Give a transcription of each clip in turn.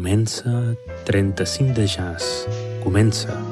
Comença 35 de jazz. Comença.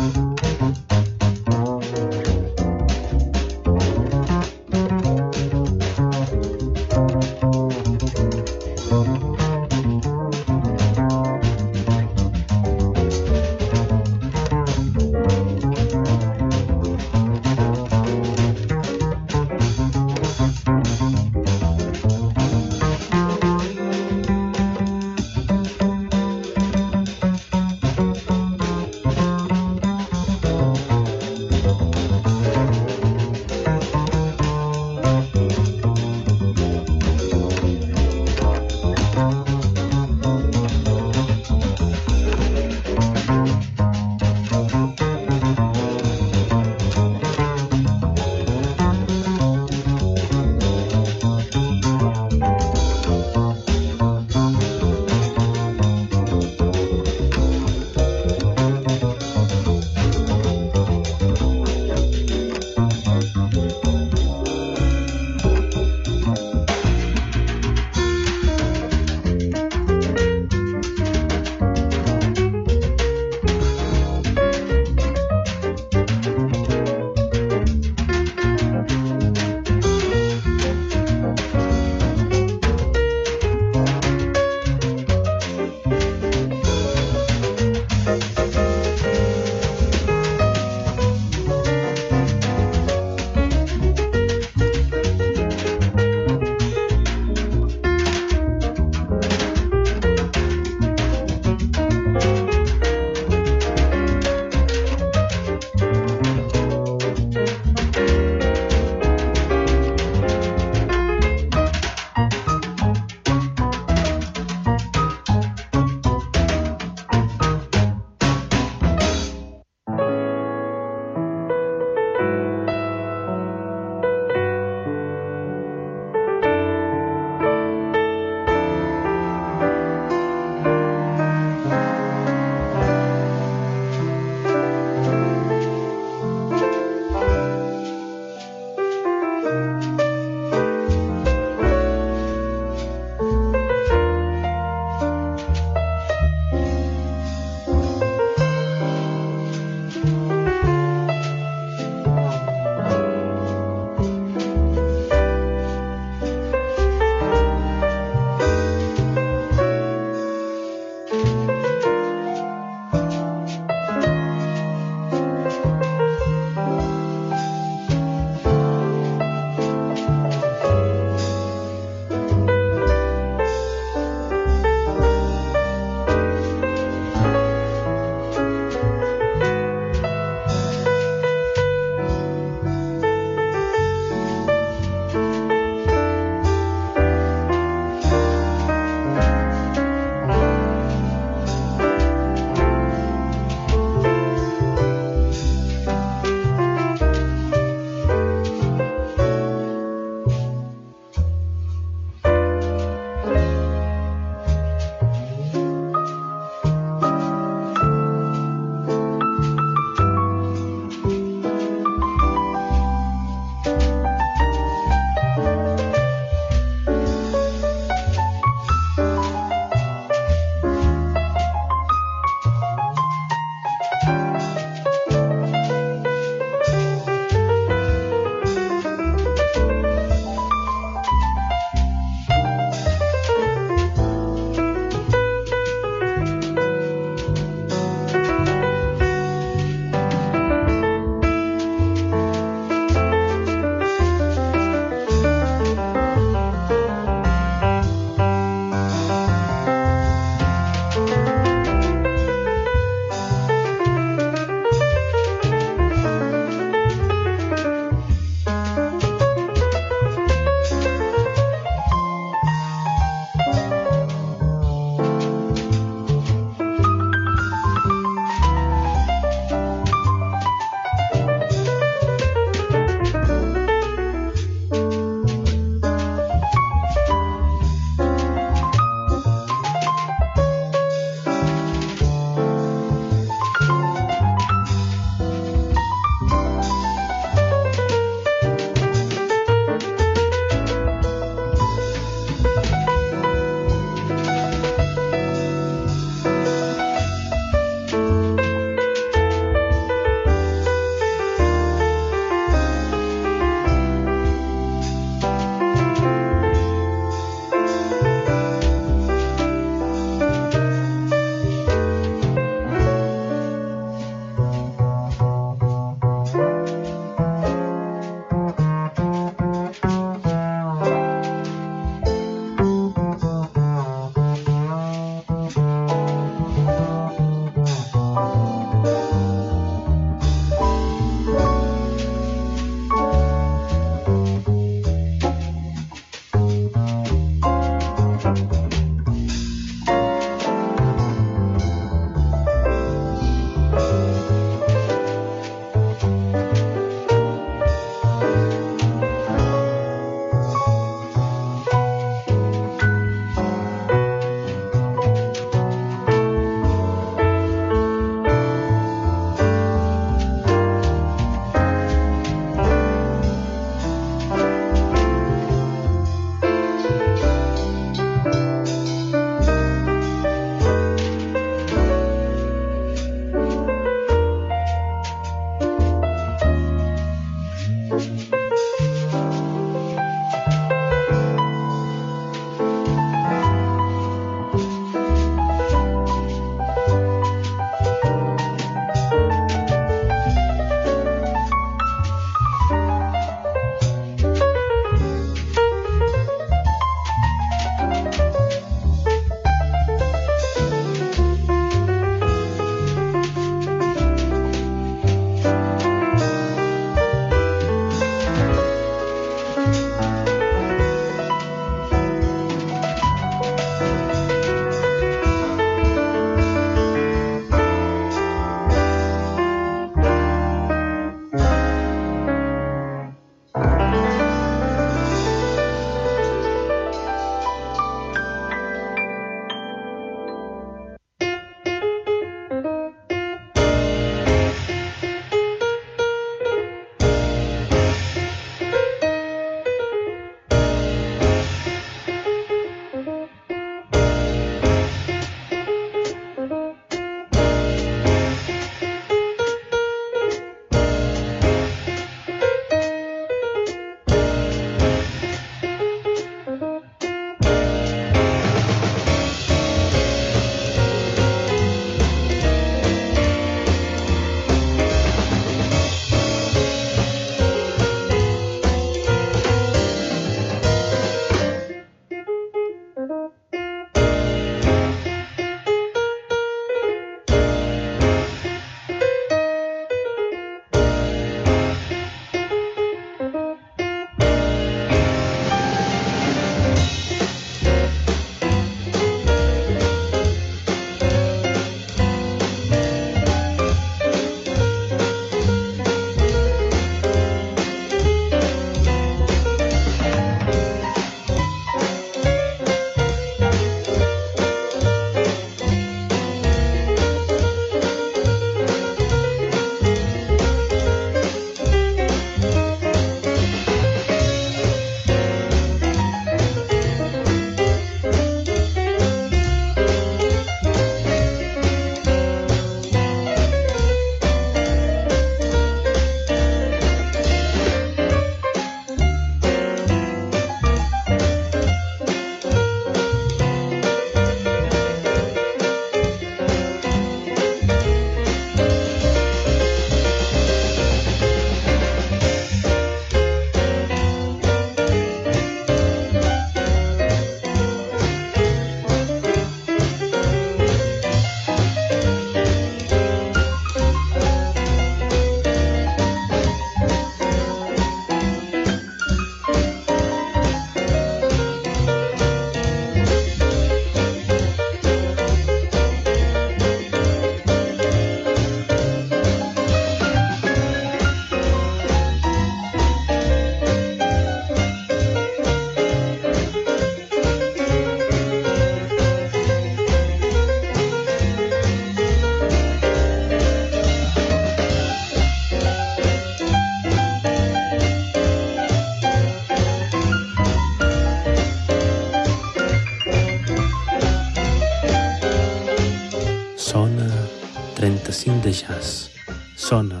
síndejas, sono.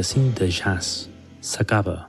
assim de jazz s'acaba.